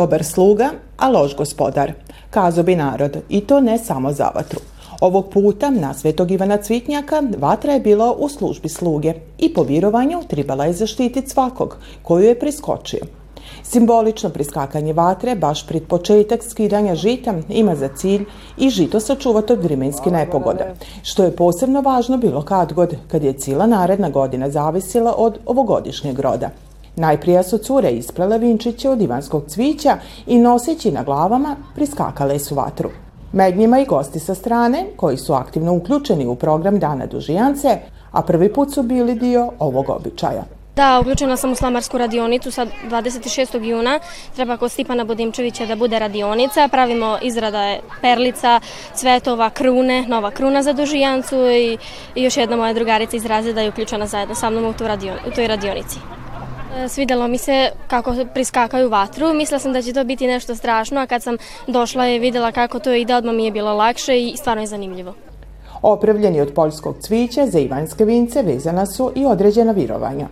Dobar sluga, a loš gospodar. Kazo bi narod, i to ne samo za vatru. Ovog puta na Svetog Ivana Cvitnjaka vatra je bila u službi sluge i po virovanju tribala je zaštititi svakog koju je priskočio. Simbolično priskakanje vatre, baš pred početak skidanja žita, ima za cilj i žito sačuvati od vremenske nepogode, što je posebno važno bilo kad god, kad je cijela naredna godina zavisila od ovogodišnjeg roda. Najprije su cure isplele vinčiće od ivanskog cvića i noseći na glavama priskakale su vatru. Med njima i gosti sa strane, koji su aktivno uključeni u program Dana Dužijance, a prvi put su bili dio ovog običaja. Da, uključena sam u slamarsku radionicu sa 26. juna. Treba kod Stipana Budimčevića da bude radionica. Pravimo izrada perlica, cvetova, krune, nova kruna za dužijancu i, i još jedna moja drugarica iz razreda je uključena zajedno sa mnom u, tu radion, u toj radionici. E, svidelo mi se kako priskakaju vatru. Mislila sam da će to biti nešto strašno, a kad sam došla i videla kako to ide, odmah mi je bilo lakše i stvarno je zanimljivo. Opravljeni od poljskog cvića za ivanjske vince vezana su i određena virovanja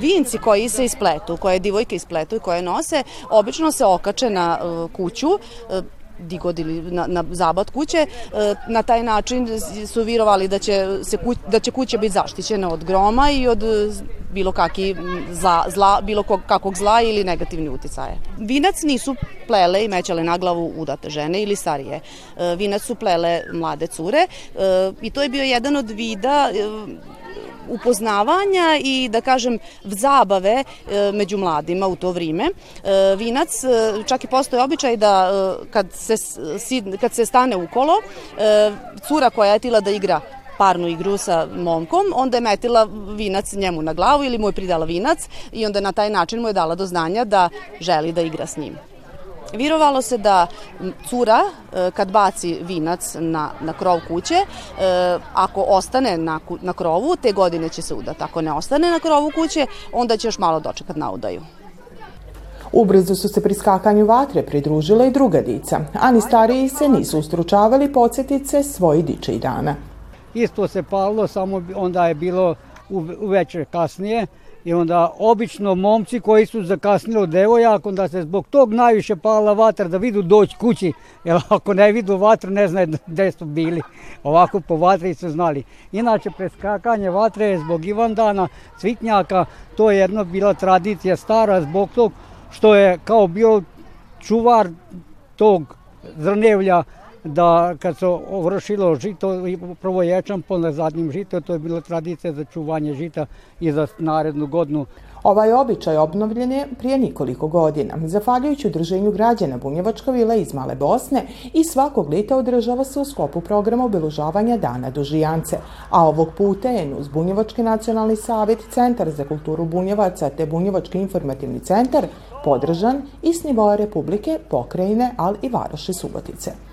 vinci koji se ispletu, koje divojke ispletu i koje nose, obično se okače na uh, kuću, uh, digod ili na, na zabat kuće. Uh, na taj način su virovali da će, se da će kuća biti zaštićena od groma i od bilo kakvi zla, zla, bilo kakvog zla ili negativni uticaje. Vinac nisu plele i mećale na glavu udate žene ili starije. Vinac su plele mlade cure i to je bio jedan od vida upoznavanja i da kažem zabave e, među mladima u to vrijeme. E, vinac, e, čak i postoje običaj da kad se, kad se stane u kolo, cura koja je tila da igra parnu igru sa momkom, onda je metila vinac njemu na glavu ili mu je pridala vinac i onda na taj način mu je dala do znanja da želi da igra s njim. Virovalo se da cura e, kad baci vinac na, na krov kuće, e, ako ostane na, na krovu, te godine će se udati. Ako ne ostane na krovu kuće, onda će još malo dočekat na udaju. Ubrzo su se pri skakanju vatre pridružila i druga dica, a ni stariji se nisu ustručavali podsjetice svoji dičej dana. Isto se palilo, samo onda je bilo u večer kasnije, I onda obično momci koji su zakasnili od devojaka, onda se zbog tog najviše pala vatra da vidu doći kući, jer ako ne vidu vatru ne znaju gde su bili. Ovako po vatri su znali. Inače, preskakanje vatre je zbog Ivandana, Cvitnjaka, to je jedna bila tradicija stara zbog tog što je kao bio čuvar tog zrnevlja da kad se vršilo žito, prvo ječam, po na zadnjim žito, to je bila tradicija za čuvanje žita i za narednu godinu. Ovaj običaj obnovljen je prije nikoliko godina, zahvaljujući udruženju građana Bunjevačka vila iz Male Bosne i svakog lita održava se u skopu programa obilužavanja Dana Dužijance, a ovog puta je uz Bunjevački nacionalni savjet, Centar za kulturu Bunjevaca te Bunjevački informativni centar podržan i s nivoa Republike, pokrajine, ali i Varoši Subotice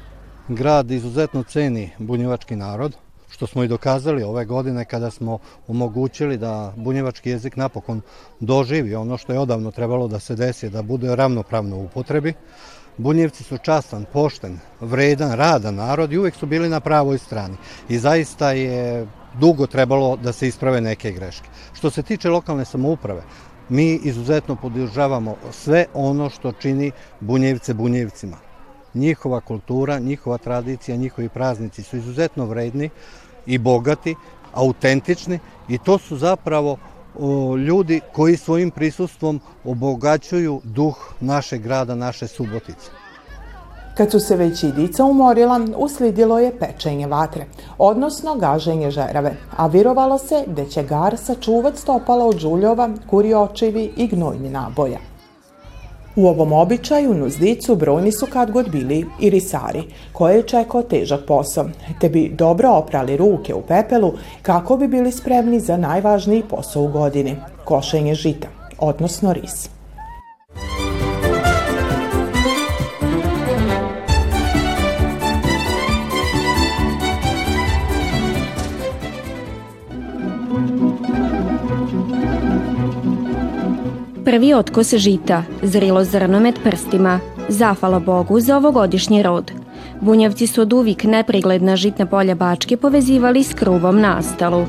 grad izuzetno ceni bunjevački narod, što smo i dokazali ove godine kada smo omogućili da bunjevački jezik napokon doživi ono što je odavno trebalo da se desi, da bude ravnopravno u upotrebi. Bunjevci su častan, pošten, vredan, radan narod i uvek su bili na pravoj strani. I zaista je dugo trebalo da se isprave neke greške. Što se tiče lokalne samouprave, mi izuzetno podržavamo sve ono što čini Bunjevce Bunjevcima njihova kultura, njihova tradicija, njihovi praznici su izuzetno vredni i bogati, autentični i to su zapravo o, ljudi koji svojim prisustvom obogaćuju duh našeg grada, naše Subotice. Kad su se već i dica umorila, usledilo je pečenje vatre, odnosno gaženje žerave, a virovalo se da će gar sačuvat stopala od žuljova, kuriočivi i gnojni naboja. U ovom običaju nuz dicu brojni su kad god bili i risari, koje je čekao težak posao, te bi dobro oprali ruke u pepelu kako bi bili spremni za najvažniji posao u godini, košenje žita, odnosno ris. Prvi otkos žita, zrilo zrno med prstima, zafala Bogu za ovogodišnji rod. Bunjevci su od uvijek neprigledna žitna polja Bačke povezivali s kruvom nastalu,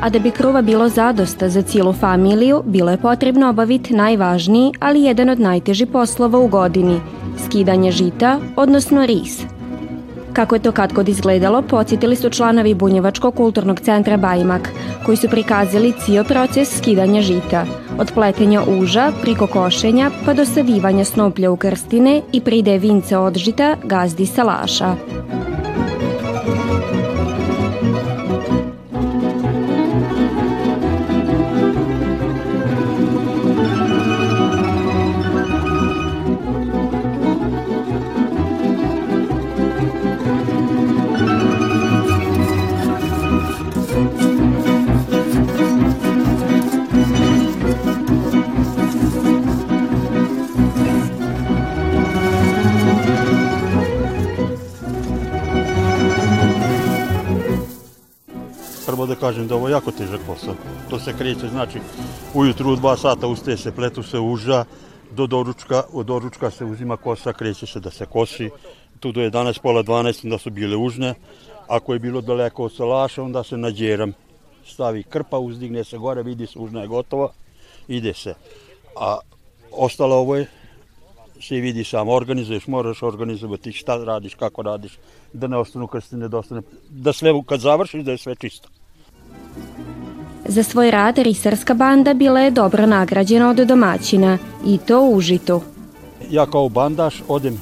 a da bi kruva bilo zadosta za cijelu familiju, bilo je potrebno obaviti najvažniji, ali jedan od najtežih poslova u godini – skidanje žita, odnosno ris. Kako je to kad god izgledalo, podsjetili su članovi Bunjevačkog kulturnog centra Bajmak, koji su prikazali cijel proces skidanja žita, od pletenja uža, priko košenja, pa do savivanja snoplja u krstine i pride vince od žita gazdi salaša. Prvo da kažem da ovo je jako težak posao. To se kreće, znači, ujutru u dva sata ustaje se, pletu se uža, do doručka, od doručka se uzima kosa, kreće se da se kosi, tu do 11, pola 12, onda su bile užne, ako je bilo daleko od salaša, onda se nađeram, stavi krpa, uzdigne se gore, vidi se, užna je gotova, ide se. A ostalo ovo je, se vidi sam, organizuješ, moraš organizovati šta radiš, kako radiš, da ne ostanu krstine, da ostane, da sve kad završiš, da je sve čisto. Za svoj rad risarska banda bila je dobro nagrađena od domaćina i to u užitu. Ja kao bandaš odem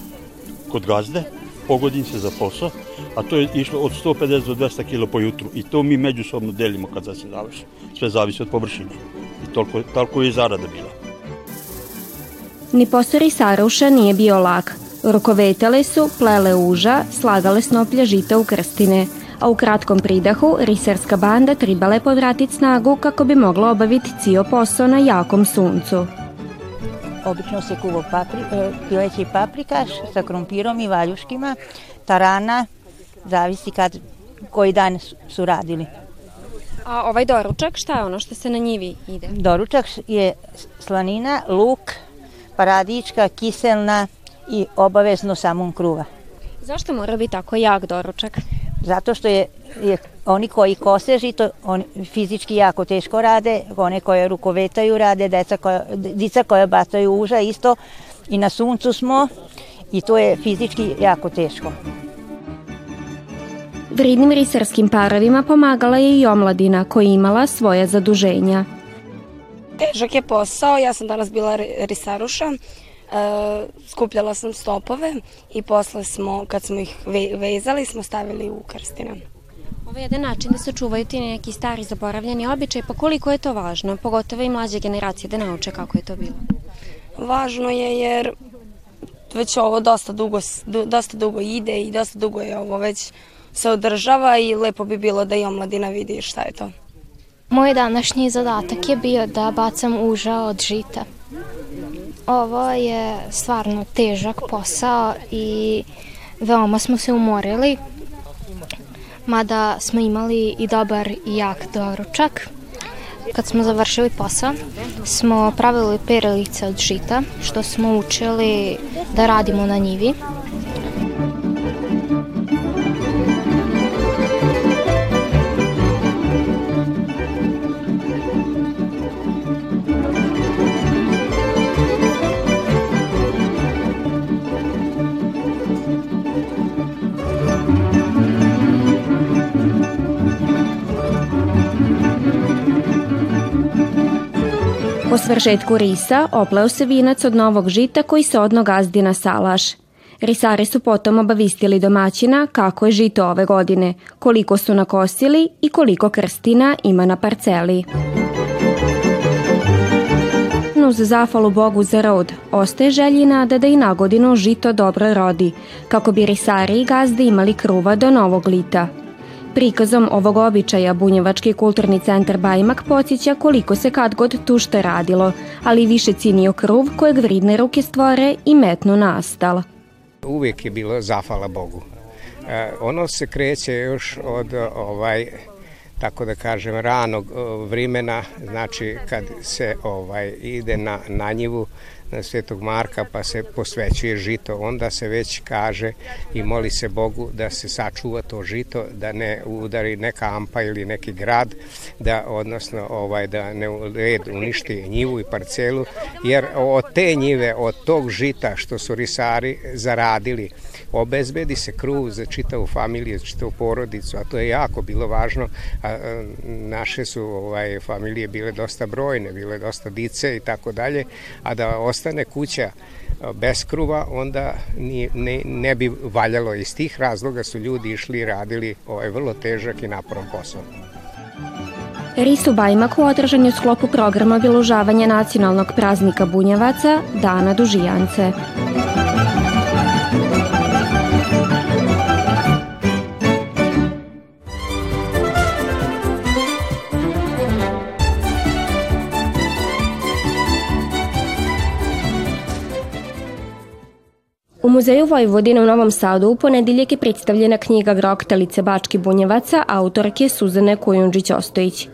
kod gazde, pogodim se za posao, a to je išlo od 150 do 200 kg po jutru i to mi međusobno delimo kad se završi. Sve zavisi od površine i toliko, toliko je i zarada bila. Ni posao risaruša nije bio lak. Rukovetale su, plele uža, slagale snoplje žita u krstine – a u kratkom pridahu risarska banda tribala je povratiti snagu kako bi mogla obaviti cijel posao na jakom suncu. Obično se kuvo papri, e, pileći paprikaš sa krompirom i valjuškima, tarana, zavisi kad, koji dan su radili. A ovaj doručak, šta je ono što se na njivi ide? Doručak je slanina, luk, paradička, kiselna i obavezno samom kruva. Zašto mora biti tako jak doručak? Zato što je, je oni koji kose žito, oni fizički jako teško rade, one koje rukovetaju rade, deca koja, dica koja bacaju uža isto i na suncu smo i to je fizički jako teško. Vridnim risarskim parovima pomagala je i omladina koja imala svoje zaduženja. Težak je posao, ja sam danas bila risaruša, skupljala sam stopove i posle smo, kad smo ih vezali, smo stavili u krstine. Ovo je jedan način da se čuvaju ti neki stari zaboravljeni običaj, pa koliko je to važno, pogotovo i mlađe generacije da nauče kako je to bilo? Važno je jer već ovo dosta dugo, dosta dugo ide i dosta dugo je ovo već se održava i lepo bi bilo da i omladina vidi šta je to. Moj današnji zadatak je bio da bacam uža od žita. Ovo je stvarno težak posao i veoma smo se umorili, mada smo imali i dobar i jak doručak. Kad smo završili posao, smo pravili perilice od žita, što smo učili da radimo na njivi. Po svršetku risa opleo se vinac od novog žita koji se odno gazdi na salaš. Risari su potom obavistili domaćina kako je žito ove godine, koliko su nakosili i koliko krstina ima na parceli. Uz zahvalu Bogu za rod, ostaje želji nada da i na godinu žito dobro rodi, kako bi risari i gazde imali kruva do novog lita – Prikazom ovog običaja Bunjevački kulturni centar Bajmak podsjeća koliko se kad god tu što radilo, ali više cinio kruv kojeg vridne ruke stvore i metnu nastal. Uvijek je bilo zafala Bogu. E, ono se kreće još od ovaj tako da kažem ranog vremena, znači kad se ovaj ide na, na njivu Svetog Marka pa se posvećuje žito, onda se već kaže i moli se Bogu da se sačuva to žito, da ne udari neka ampa ili neki grad, da odnosno ovaj da ne red uništi njivu i parcelu, jer od te njive, od tog žita što su risari zaradili, obezbedi se kruv za čitavu familiju, za čitavu porodicu, a to je jako bilo važno. Naše su ovaj, familije bile dosta brojne, bile dosta dice i tako dalje, a da ostane kuća bez kruva, onda ni, ne, ne bi valjalo. Iz tih razloga su ljudi išli i radili ovaj vrlo težak i naporan posao. Ris u Bajmaku održan je u sklopu programa obilužavanja nacionalnog praznika Bunjevaca Dana Dužijance. Muzeju Vojvodine u Novom Sadu u ponedeljak je predstavljena knjiga Groktalice Bački Bunjevaca autorke Suzane Kujundžić-Ostojić.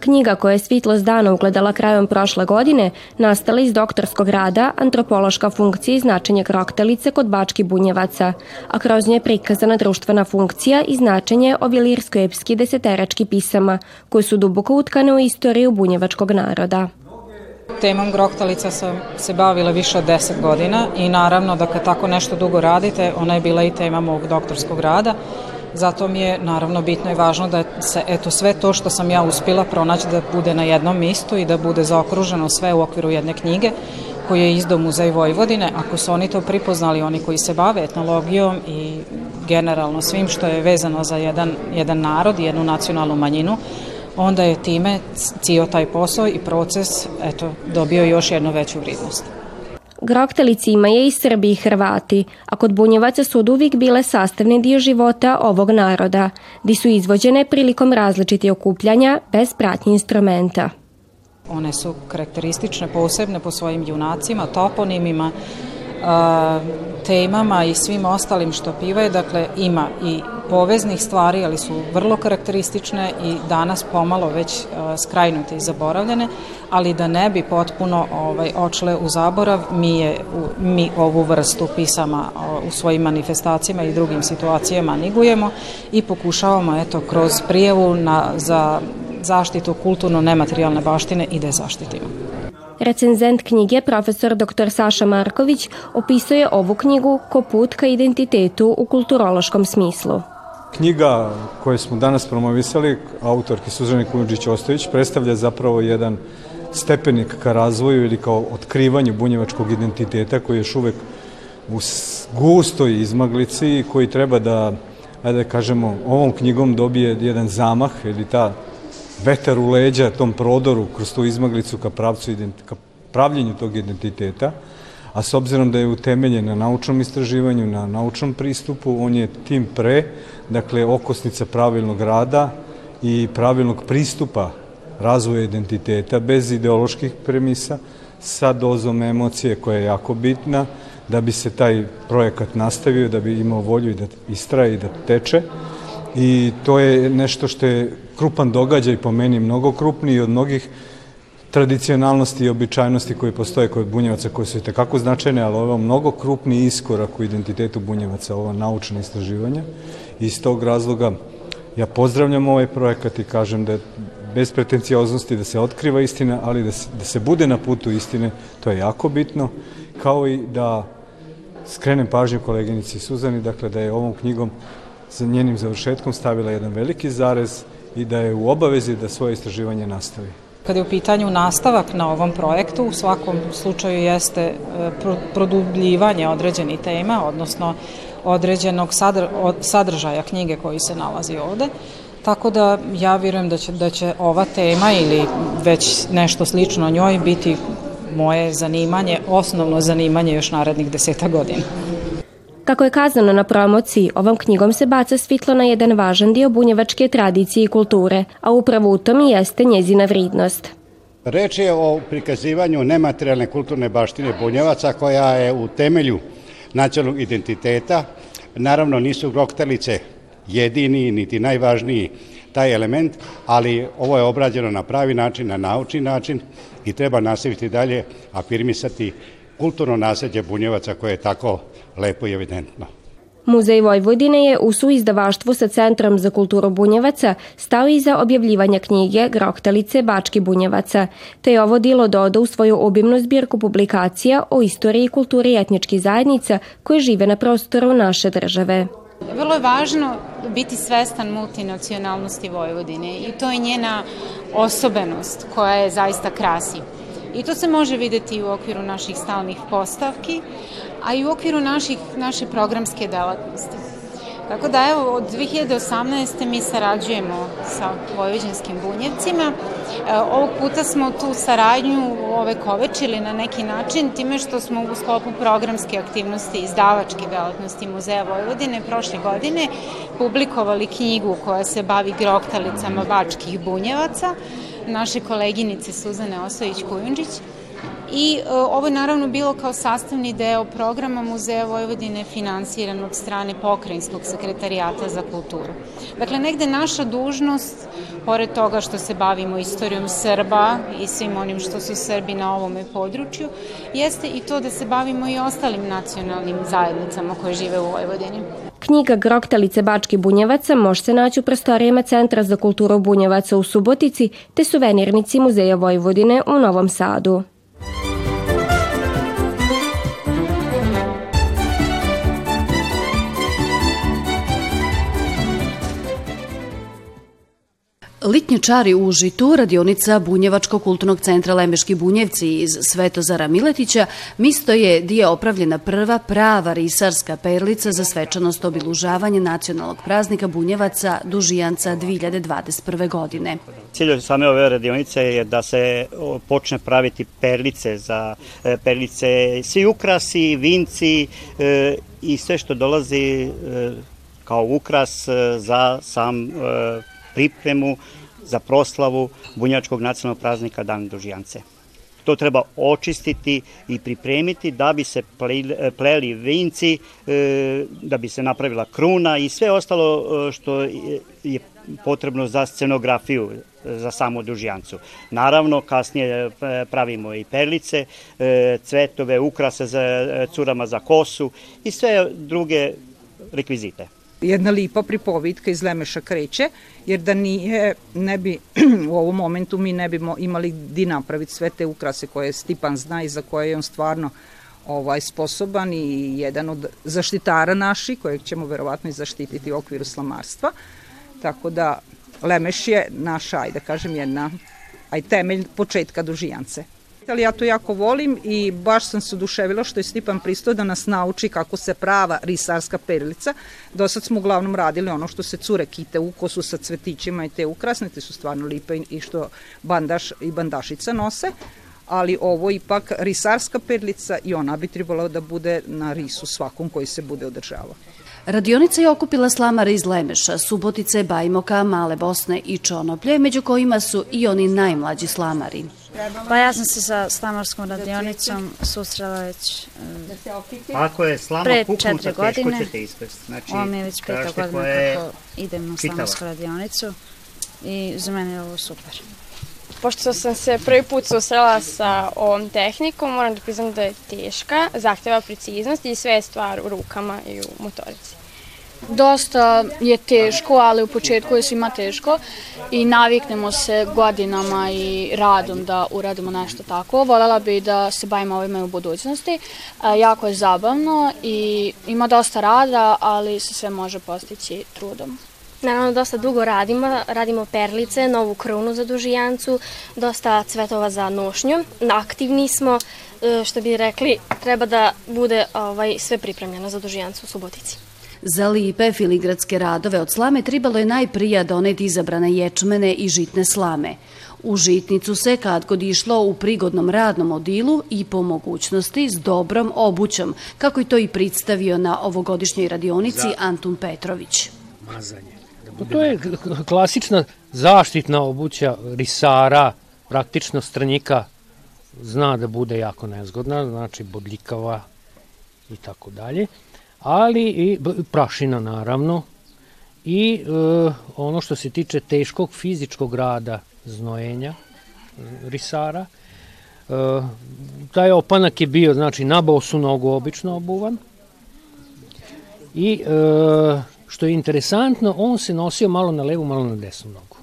Knjiga koja je Svitlost dana ugledala krajom prošle godine nastala iz doktorskog rada Antropološka funkcija i značenje kroktalice kod Bački Bunjevaca, a kroz nje je prikazana društvena funkcija i značenje ovilirsko-epski deseterački pisama, koje su duboko utkane u istoriju bunjevačkog naroda. Temom groktalica sam se bavila više od 10 godina i naravno da kad tako nešto dugo radite, ona je bila i tema mog doktorskog rada. Zato mi je naravno bitno i važno da se eto sve to što sam ja uspila pronaći da bude na jednom mistu i da bude zaokruženo sve u okviru jedne knjige koju je izdao Muzej Vojvodine. Ako su oni to pripoznali, oni koji se bave etnologijom i generalno svim što je vezano za jedan, jedan narod i jednu nacionalnu manjinu, onda je time cijel taj posao i proces eto, dobio još jednu veću vrednost. Groktalici imaju i Srbi i Hrvati, a kod bunjevaca su od uvijek bile sastavni dio života ovog naroda, di su izvođene prilikom različitih okupljanja bez pratnje instrumenta. One su karakteristične posebne po svojim junacima, toponimima, temama i svim ostalim što pivaju, dakle ima i poveznih stvari, ali su vrlo karakteristične i danas pomalo već skrajnute i zaboravljene, ali da ne bi potpuno ovaj, očle u zaborav, mi, je, mi ovu vrstu pisama u svojim manifestacijama i drugim situacijama nigujemo i pokušavamo eto, kroz prijevu na, za zaštitu kulturno-nematerijalne baštine i da je zaštitimo. Recenzent knjige, profesor dr. Saša Marković, opisuje ovu knjigu ko put ka identitetu u kulturološkom smislu. Knjiga koju smo danas promovisali, autorki Suzane Kunđić-Ostojić, predstavlja zapravo jedan stepenik ka razvoju ili kao otkrivanju bunjevačkog identiteta koji je još uvek u gustoj izmaglici i koji treba da, ajde da kažemo, ovom knjigom dobije jedan zamah ili ta vetar u leđa tom prodoru kroz tu izmaglicu ka pravcu ka pravljenju tog identiteta, a s obzirom da je utemeljen na naučnom istraživanju, na naučnom pristupu, on je tim pre, dakle, okosnica pravilnog rada i pravilnog pristupa razvoja identiteta bez ideoloških premisa, sa dozom emocije koja je jako bitna, da bi se taj projekat nastavio, da bi imao volju i da istraje i da teče. I to je nešto što je krupan događaj po meni mnogo krupniji od mnogih tradicionalnosti i običajnosti koji postoje kod bunjevaca koji su i tekako značajne, ali ovo je mnogo krupni iskorak u identitetu bunjevaca, ova naučna istraživanja. I iz tog razloga ja pozdravljam ovaj projekat i kažem da je bez pretencijoznosti da se otkriva istina, ali da se, da se bude na putu istine, to je jako bitno, kao i da skrenem pažnju koleginici Suzani, dakle da je ovom knjigom za njenim završetkom stavila jedan veliki zarez i da je u obavezi da svoje istraživanje nastavi. Kada je u pitanju nastavak na ovom projektu, u svakom slučaju jeste e, produbljivanje određenih tema, odnosno određenog sadržaja knjige koji se nalazi ovde. Tako da ja vjerujem da će, da će ova tema ili već nešto slično njoj biti moje zanimanje, osnovno zanimanje još narednih deseta godina. Kako je kazano na promociji, ovom knjigom se baca svitlo na jedan važan dio bunjevačke tradicije i kulture, a upravo u tom i jeste njezina vridnost. Reč je o prikazivanju nematerijalne kulturne baštine bunjevaca koja je u temelju nacionalnog identiteta. Naravno nisu groktalice jedini niti najvažniji taj element, ali ovo je obrađeno na pravi način, na naučni način i treba nastaviti dalje afirmisati kulturno nasljeđe bunjevaca koje je tako lepo i evidentno. Muzej Vojvodine je u suizdavaštvu sa Centrom za kulturu Bunjevaca stao iza objavljivanja knjige Grohtalice Bački Bunjevaca, te je ovo dilo dodao u svoju obimnu zbirku publikacija o istoriji i kulturi etničkih zajednica koje žive na prostoru naše države. Vrlo je važno biti svestan multinacionalnosti Vojvodine i to je njena osobenost koja je zaista krasi. I to se može videti u okviru naših stalnih postavki, a i u okviru naših, naše programske delatnosti. Tako da evo, od 2018. mi sarađujemo sa Vojvođanskim bunjevcima. E, ovog puta smo tu saradnju ove kovečili na neki način time što smo u sklopu programske aktivnosti izdavačke delatnosti Muzeja Vojvodine prošle godine publikovali knjigu koja se bavi groktalicama bačkih bunjevaca naše koleginice Suzane Osojić-Kujundžić i e, ovo je naravno bilo kao sastavni deo programa Muzeja Vojvodine finansiran od strane Pokrajinskog sekretarijata za kulturu. Dakle, negde naša dužnost, pored toga što se bavimo istorijom Srba i svim onim što su Srbi na ovome području, jeste i to da se bavimo i ostalim nacionalnim zajednicama koje žive u Vojvodini. Knjiga Groktalice Bački Bunjevaca može se naći u prostorijama Centra za kulturu Bunjevaca u Subotici te suvenirnici Muzeja Vojvodine u Novom Sadu. Litnje čari u Užitu, radionica Bunjevačkog kulturnog centra Lemeški Bunjevci iz Svetozara Miletića, misto je gdje je opravljena prva prava risarska perlica za svečanost obilužavanja nacionalnog praznika Bunjevaca Dužijanca 2021. godine. Cilj same ove radionice je da se počne praviti perlice za e, perlice, svi ukrasi, vinci e, i sve što dolazi e, kao ukras za sam pripremu za proslavu bunjačkog nacionalnog praznika Dan Dužijance. To treba očistiti i pripremiti da bi se pleli vinci, e, da bi se napravila kruna i sve ostalo e, što je potrebno za scenografiju za samu dužijancu. Naravno, kasnije e, pravimo i perlice, cvetove, ukrase za curama za kosu i sve druge rekvizite jedna lipa pripovitka iz Lemeša kreće, jer da nije, ne bi, u ovom momentu mi ne bi imali di napraviti sve te ukrase koje Stipan zna i za koje je on stvarno ovaj, sposoban i jedan od zaštitara naši, kojeg ćemo verovatno i zaštititi u okviru slamarstva. Tako da Lemeš je naša, ajde da kažem, jedna aj temelj početka dužijance ali ja to jako volim i baš sam se oduševila što je Stipan pristao da nas nauči kako se prava risarska perilica. Do sad smo uglavnom radili ono što se cure kite u kosu sa cvetićima i te ukrasne, te su stvarno lipe i što bandaš i bandašica nose ali ovo ipak risarska perlica i ona bi trebala da bude na risu svakom koji se bude održavao. Radionica je okupila slamare iz Lemeša, Subotice, Bajmoka, Male Bosne i Čonoplje, među kojima su i oni najmlađi slamari. Pa ja sam se sa slamarskom radionicom susrela već Ako je slama pre četiri teško godine. ćete. Znači, ovo mi je već peta godina kako idem na slamarsku radionicu i za mene je ovo super. Pošto sam se prvi put susrela sa ovom tehnikom, moram da priznam da je teška, zahteva preciznost i sve je stvar u rukama i u motorici. Dosta je teško, ali u početku je svima teško i naviknemo se godinama i radom da uradimo nešto tako. Volela bi da se bavimo ovime u budućnosti. E, jako je zabavno i ima dosta rada, ali se sve može postići trudom. Naravno, dosta dugo radimo, radimo perlice, novu krunu za dužijancu, dosta cvetova za nošnju. Aktivni smo, e, što bi rekli, treba da bude ovaj, sve pripremljeno za dužijancu u Subotici. Za lipe filigradske radove od slame tribalo je najprija doneti izabrane ječmene i žitne slame. U žitnicu se kad god išlo u prigodnom radnom odilu i po mogućnosti s dobrom obućom, kako je to i predstavio na ovogodišnjoj radionici Antun Petrović. Mazanje. To je klasična zaštitna obuća risara, praktično stranjika zna da bude jako nezgodna, znači bodljikava i tako dalje ali i prašina naravno. I e, ono što se tiče teškog fizičkog rada znojenja risara, taj opanak je bio znači na bosu nogu obično obuvan. I što je interesantno on se nosio malo na levu malo na desnu nogu.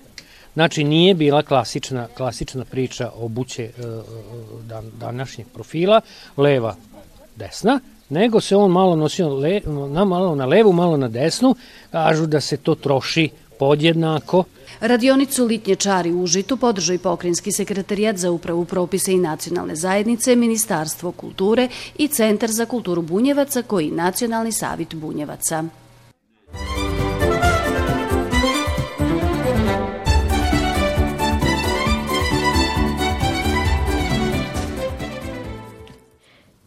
Znači, nije bila klasična, klasična priča o buće dan, današnjeg profila, leva, desna, nego se on malo nosio le, na, malo na levu, malo na desnu, kažu da se to troši podjednako. Radionicu Litnje čari u Užitu podržao i pokrinjski sekretarijat za upravu propise i nacionalne zajednice, Ministarstvo kulture i Centar za kulturu Bunjevaca koji Nacionalni savit Bunjevaca.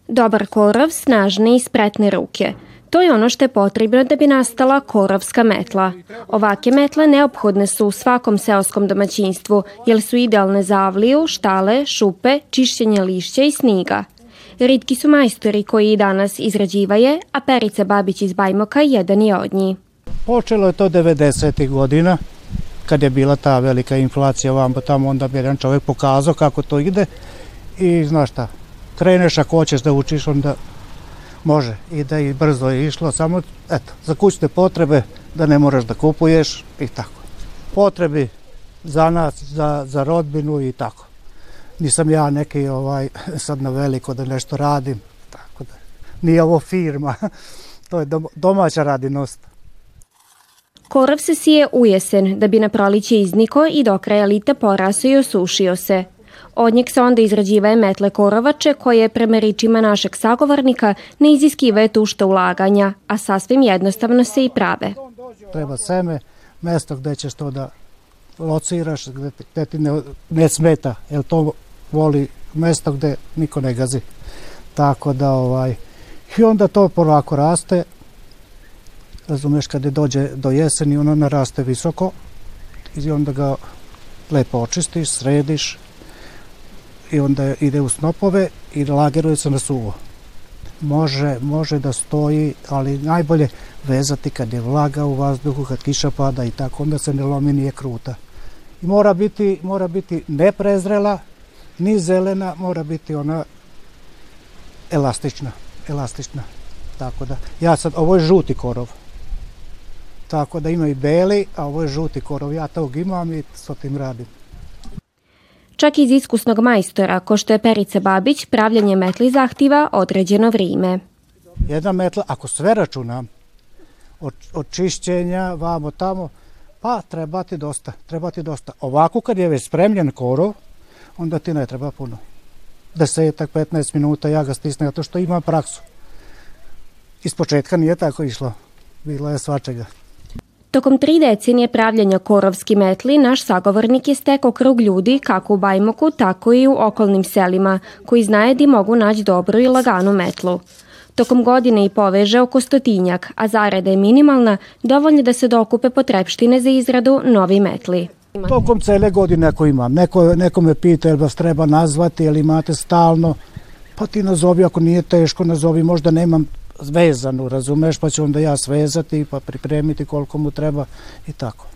Dobar korov, snažne i spretne ruke. To je ono što je potrebno da bi nastala korovska metla. Ovake metle neophodne su u svakom seoskom domaćinstvu, jer su idealne za avliju, štale, šupe, čišćenje lišća i sniga. Ritki su majstori koji i danas izrađivaje, a Perica Babić iz Bajmoka jedan je od njih. Počelo je to 90. godina, kad je bila ta velika inflacija vam tamo, onda bi jedan čovjek pokazao kako to ide i znaš šta, kreneš ako hoćeš da učiš, onda može i da i brzo je išlo, samo eto, za kućne potrebe da ne moraš da kupuješ i tako. Potrebi za nas, za, za rodbinu i tako. Nisam ja neki ovaj, sad na veliko da nešto radim, tako da nije ovo firma, to je domaća radinost. Korov se sije u jesen da bi na proliće izniko i do kraja lita porasao i osušio se. Od njeg se onda izrađivaje metle korovače koje prema ričima našeg sagovornika ne iziskivaju tušta ulaganja, a sasvim jednostavno se i prave. Treba seme, mesto gde ćeš to da lociraš, gde, gde ti ne, ne smeta, jer to voli mesto gde niko ne gazi. Tako da ovaj, i onda to polako raste, razumeš kada dođe do jeseni ono naraste visoko i onda ga lepo očistiš, središ, i onda ide u snopove i lageruje se na suvo. Može, može da stoji, ali najbolje vezati kad je vlaga u vazduhu, kad kiša pada i tako, onda se ne lomi nije kruta. I mora biti, mora biti ne prezrela, ni zelena, mora biti ona elastična, elastična. Tako da, ja sad, ovo je žuti korov. Tako da ima i beli, a ovo je žuti korov. Ja tog imam i s tim radim. Čak iz iskusnog majstora, ko što je Perica Babić, pravljanje metli zahteva određeno vrime. Jedna metla, ako sve računam, od, od čišćenja, vamo tamo, pa treba ti dosta, treba ti dosta. Ovako kad je već spremljen korov, onda ti ne treba puno. Desetak, 15 minuta ja ga stisnem, zato što imam praksu. Iz početka nije tako išlo, bilo je svačega. Tokom tri decenije pravljanja korovski metli, naš sagovornik je stekao krug ljudi kako u Bajmoku, tako i u okolnim selima, koji znaje da mogu naći dobru i laganu metlu. Tokom godine i poveže oko stotinjak, a zarada je minimalna, dovoljno da se dokupe potrepštine za izradu novi metli. Tokom cele godine ako imam, neko, neko me pita jel vas treba nazvati, jel imate stalno, pa ti nazovi ako nije teško, nazovi možda nemam vezanu, razumeš, pa ću onda ja svezati pa pripremiti koliko mu treba i tako.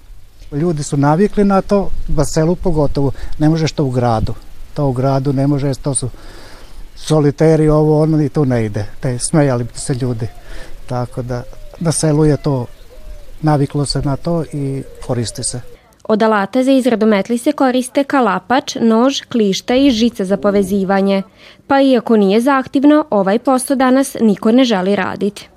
Ljudi su navikli na to, ba selu pogotovo, ne možeš to u gradu. To u gradu ne može, to su soliteri, ovo, ono i to ne ide. Te, smejali bi se ljudi. Tako da na selu je to, naviklo se na to i koristi se. Od alata za izradu metli se koriste kalapač, nož, klišta i žica za povezivanje. Pa iako nije zaaktivno, ovaj posao danas niko ne želi raditi.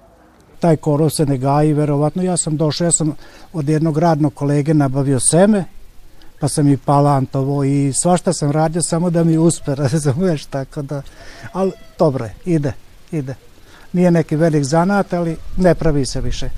Taj korov se ne gaji, verovatno. Ja sam došao, ja sam od jednog radnog kolege nabavio seme, pa sam i palantovo i svašta sam radio samo da mi uspe, razumeš, tako da, ali dobro je, ide, ide. Nije neki velik zanat, ali ne pravi se više.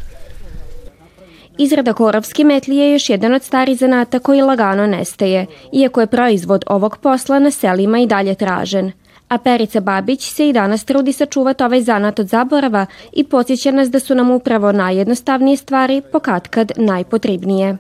Izrada korovske metli je još jedan od starih zanata koji lagano nestaje, iako je proizvod ovog posla na selima i dalje tražen. A Perica Babić se i danas trudi sačuvati ovaj zanat od zaborava i podsjeća nas da su nam upravo najjednostavnije stvari pokatkad najpotrebnije.